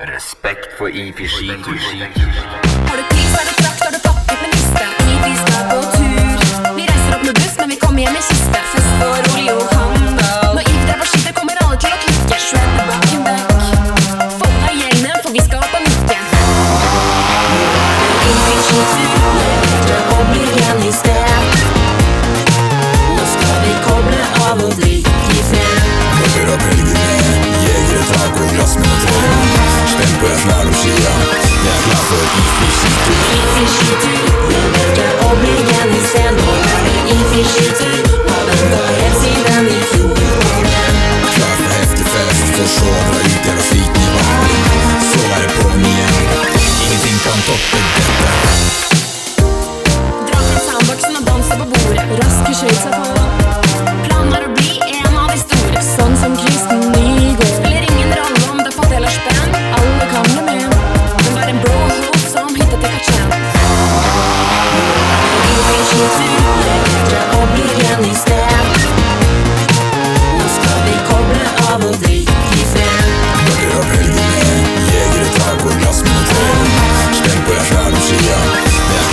Respekt for IFI-skitur. Har du pils, er det trakt, har du pakket med liste vi skal på tur. Vi reiser opp med buss, men vi kommer hjem med kiste Fest og og handel Når Eve drar på skifer, kommer alle til å klikke. Shred back and back. Folk er deg for vi skal slalomskia, jeg er klar i isfri I Eve skitur, leverte og blir igjen i sted Nå er det Eve skitur Har ventet helt siden i fjor Klar for heftig fest, så å ut jævla sliten i vann Så det på'n igjen, ingenting kan toppe dette Dra fra soundboxen og danse på bordet Raske skjøt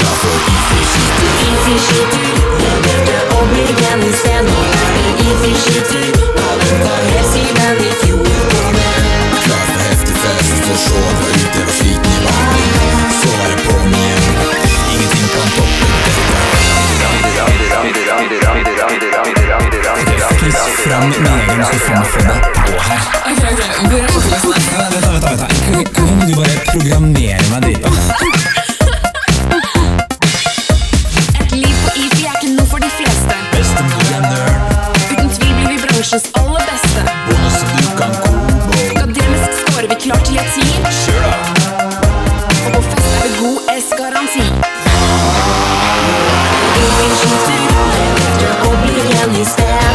jeg klar for skitur Ivrig skitur Leverte og blir igjen i sted Nå er det skitur Har ventet helt siden i fjor Klar for heftig fest, for så å dra ut og sliten i vann Så er det på'n igjen, ingenting kan toppe dette Frisk fram med egen skal få meg få deg på her. Okay, ok, demokrati. Kjør da! Og på fest er det god S-garanti. Ingen skyter, men etter å bli igjen i sted.